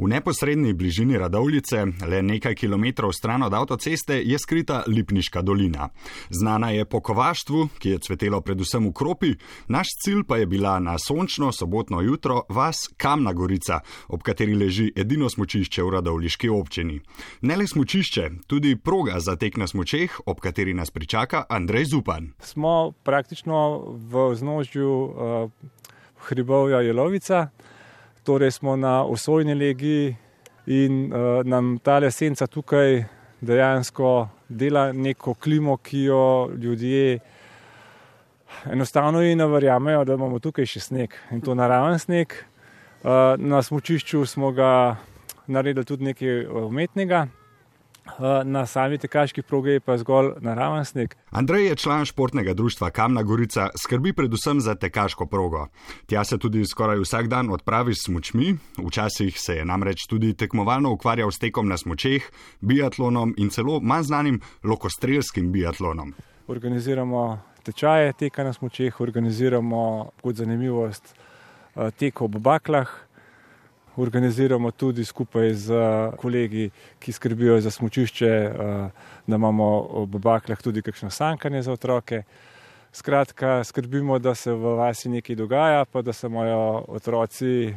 V neposrednji bližini Radovlice, le nekaj kilometrov stran od avtoceste, je skrita Lipniška dolina. Znana je po kovaštvu, ki je cvetelo predvsem v kropi, naš cilj pa je bila na sončno sobotno jutro vas Kamna Gorica, ob kateri leži edino smočišče v Radovliški občini. Ne le smočišče, tudi proga za tek na smočeh, ob kateri nas pričaka Andrej Zupan. Smo praktično v znožju uh, hribovja Jelovica torej smo na osojni legi in uh, nam ta lesenca tukaj dejansko dela neko klimo, ki jo ljudje enostavno in ne verjamejo, da imamo tukaj še sneg in to naraven sneg. Uh, na smočišču smo ga naredili tudi nekaj umetnega. Eh, na sami tekaški progi je pa zgolj naraven sneg. Andrej je član športnega društva Kamna Gorica, skrbi predvsem za tekaško progo. Tja se tudi skoraj vsak dan odpravi s smočmi, včasih se je namreč tudi tekmovalno ukvarjal s tekom na smočeh, biatlonom in celo manj znanim lokostrelskim biatlonom. Organiziramo tečaje teka na smočeh, organiziramo kot zanimivost eh, tek ob baklah organiziramo tudi skupaj z kolegi, ki skrbijo za smočišče, eh, da imamo v baklah tudi kakšno sankanje za otroke. Skratka, skrbimo, da se v vasi nekaj dogaja, pa da se mojo otroci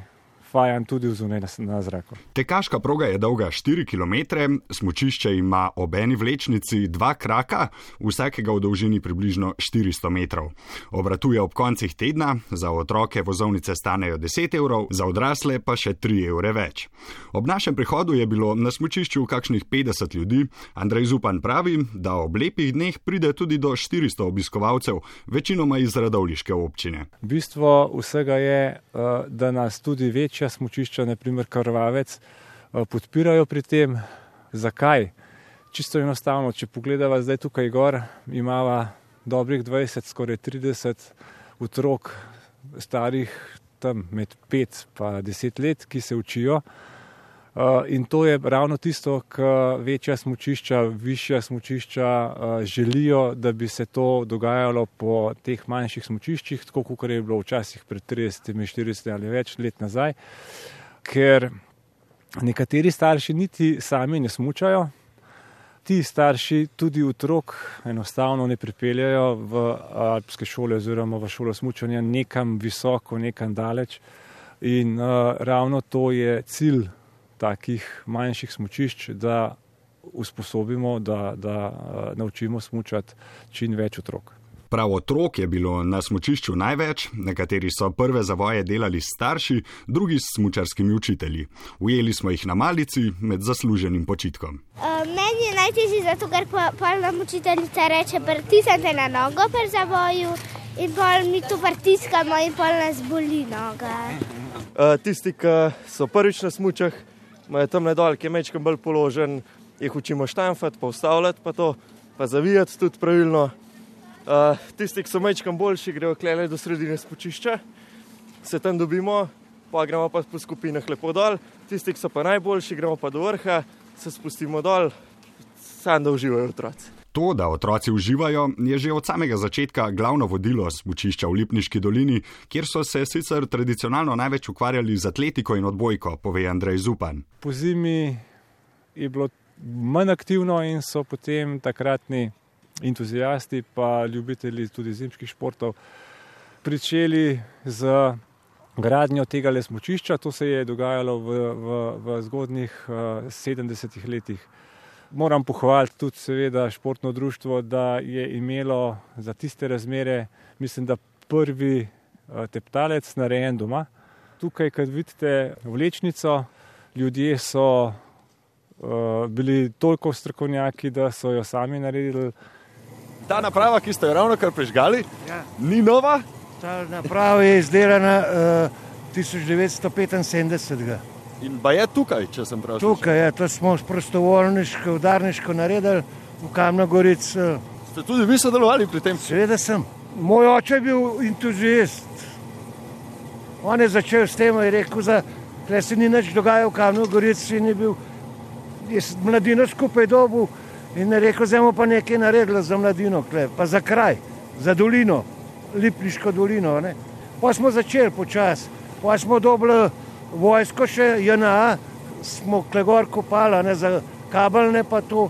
fajan tudi zunaj na, na zraku. Tekaška proga je dolga 4 km, smočišče ima ob eni vlečnici dva kraka, vsakega v dolžini približno 400 metrov. Obratuje ob koncih tedna, za otroke vozovnice stanejo 10 evrov, za odrasle pa še 3 evre več. Ob našem prihodu je bilo na smočišču kakšnih 50 ljudi. Andrej Zupan pravi, da ob lepih dneh pride tudi do 400 obiskovalcev, večinoma iz radovliške občine. Bistvo vsega je, eh, da nas tudi večja večja smočišča, naprimer Karvavec, eh, podpirajo pri tem. Zakaj? Čisto enostavno, če pogledamo zdaj tukaj gor, imamo dobrih 20, skoraj 30 otrok, starih tam med 5 in 10 let, ki se učijo. Uh, in to je ravno tisto, kar večja smočišča, višja smočišča uh, želijo, da bi se to dogajalo po teh manjših smočiščih, tako kot je bilo včasih pred 30, 40 ali več let nazaj. Ker nekateri starši niti sami ne smučajo, ti starši tudi otrok enostavno ne pripeljajo v alpske šole oziroma v šolo smučanja nekam visoko, nekam daleč. In uh, ravno to je cilj takih manjših smočišč, da usposobimo, da, da uh, naučimo smučati čim več otrok. Prav otrok je bilo na smočišču največ, nekateri so prve zavoje delali starši, drugi s smočarskimi učitelji. Ujeli smo jih na malici med zasluženim počitkom. Uh, meni je najtežje zato, ker polna učiteljica reče: pritisnite na nogo pri zavoju in pol mi to pritiskamo in pol nas boli noga. Uh, tisti, ki so prvič na smočah, imajo tam nedolj, ki je mečkam bolj položen, jih učimo štamfati, pa ustavljati, pa to, pa zavijati tudi pravilno. Uh, tisti, ki so mečkam boljši, grejo klele do sredine spočišča, se tam dobimo, pa gremo pa po skupinah lepo dol. Tisti, ki so pa najboljši, gremo pa do vrha, se spustimo dol, sam da uživajo otroci. To, da otroci uživajo, je že od samega začetka glavno vodilo smučišča v Lipniški dolini, kjer so se sicer tradicionalno največ ukvarjali z atletiko in odbojko, pove Andrej Zupan. Po zimi je bilo manj aktivno in so potem takratni entuzijasti, pa ljubitelji tudi zimskih športov, pričeli z gradnjo tega le smučišča. To se je dogajalo v, v, v zgodnih uh, eh, 70-ih letih moram pohvaliti tudi, seveda, športno društvo, da je imelo za tiste razmere, mislim, da prvi eh, teptalec narejen doma. Tukaj, kad vidite vlečnico, ljudje so uh, bili toliko strokovnjaki, da so jo sami naredili. Ta naprava, ki ste jo ravno kar prežgali, ja. ni nova? Ta naprava je izdelana uh, 1975. In pa je tukaj, če sem prav razumel. Tukaj je, to smo prostovoljniško, udarniško naredili v Kamnogorici. Ste tudi vi sodelovali pri tem? Seveda sem. Moj oče je bil entuzijast. On je začel s tem in rekel, da se ni nič dogajalo v Kamnogorici in je bil mladino skupaj dobu in je rekel, da bomo pa nekaj naredili za mladino, kle, pa za kraj, za dolino, Lipniško dolino. Ne. Pa smo začeli počasi, pa smo dobili vojsko še JNA, smo klegor kopali, ne za kabelne pa to.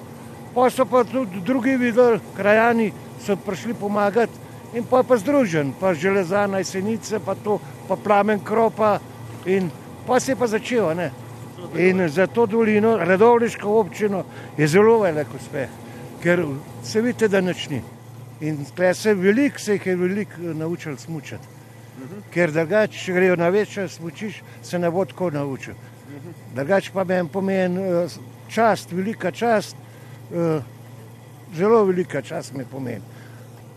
Pa so pa tudi drugi videli, krajani so prišli pomagati in pa pa združen, pa železana, jesenice, pa to, pa plamen kropa in pa se je pa začelo. Ne? In za to dolino, redovniško občino, je zelo velik uspeh, ker se vidite, da nič ni. In tukaj se veliko, se jih je veliko naučil smučati. Ker drugače, če grejo na večje smučiš, se ne bo tako naučil. Drugače pa meni pomeni eh, čast, velika čast, eh, zelo velika čast mi pomeni.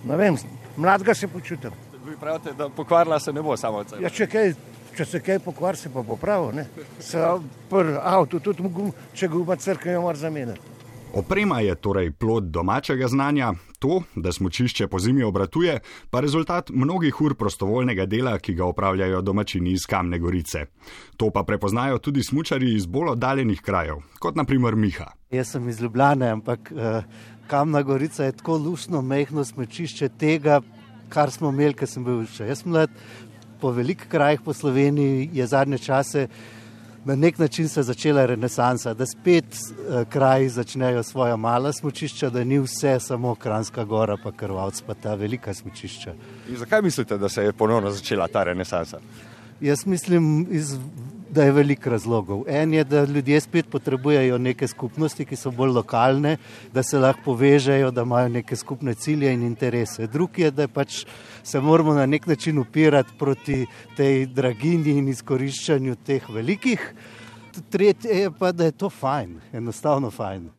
Ne vem, mladega se počutim. Vi pravite, da pokvarila se ne bo samo od sebe. Ja, če, kaj, če se kaj pokvar, se pa popravi. Se prvi avto, tudi gum, če ga ima crkve, jo mora zamenjati. Oprema je torej plod domačega znanja, to, da smočišče po zimi obratuje, pa rezultat mnogih ur prostovoljnega dela, ki ga opravljajo domačini iz Kamne Gorice. To pa prepoznajo tudi smočari iz bolj oddaljenih krajev, kot naprimer Miha. Jaz sem iz Ljubljana, ampak uh, Kamna Gorica je tako lušno, mehko smočišče tega, kar smo imeli, ker sem bil še jaz mlad. Po velikih krajih po Sloveniji je zadnje čase na nek način se začela renesansa, da spet uh, kraji začnejo svoja mala smočišča, da ni vse samo Kranska gora, pa Krvavc, pa ta velika smočišča. In zakaj mislite, da se je ponovno začela ta renesansa? Jaz mislim, iz, da je veliko razlogov. En je, da ljudje spet potrebujejo neke skupnosti, ki so bolj lokalne, da se lahko povežejo, da imajo neke skupne cilje in interese. Drugi je, da pač se moramo na nek način upirati proti tej draginji in izkoriščanju teh velikih. Tretje je pa, da je to fajn, enostavno fajn.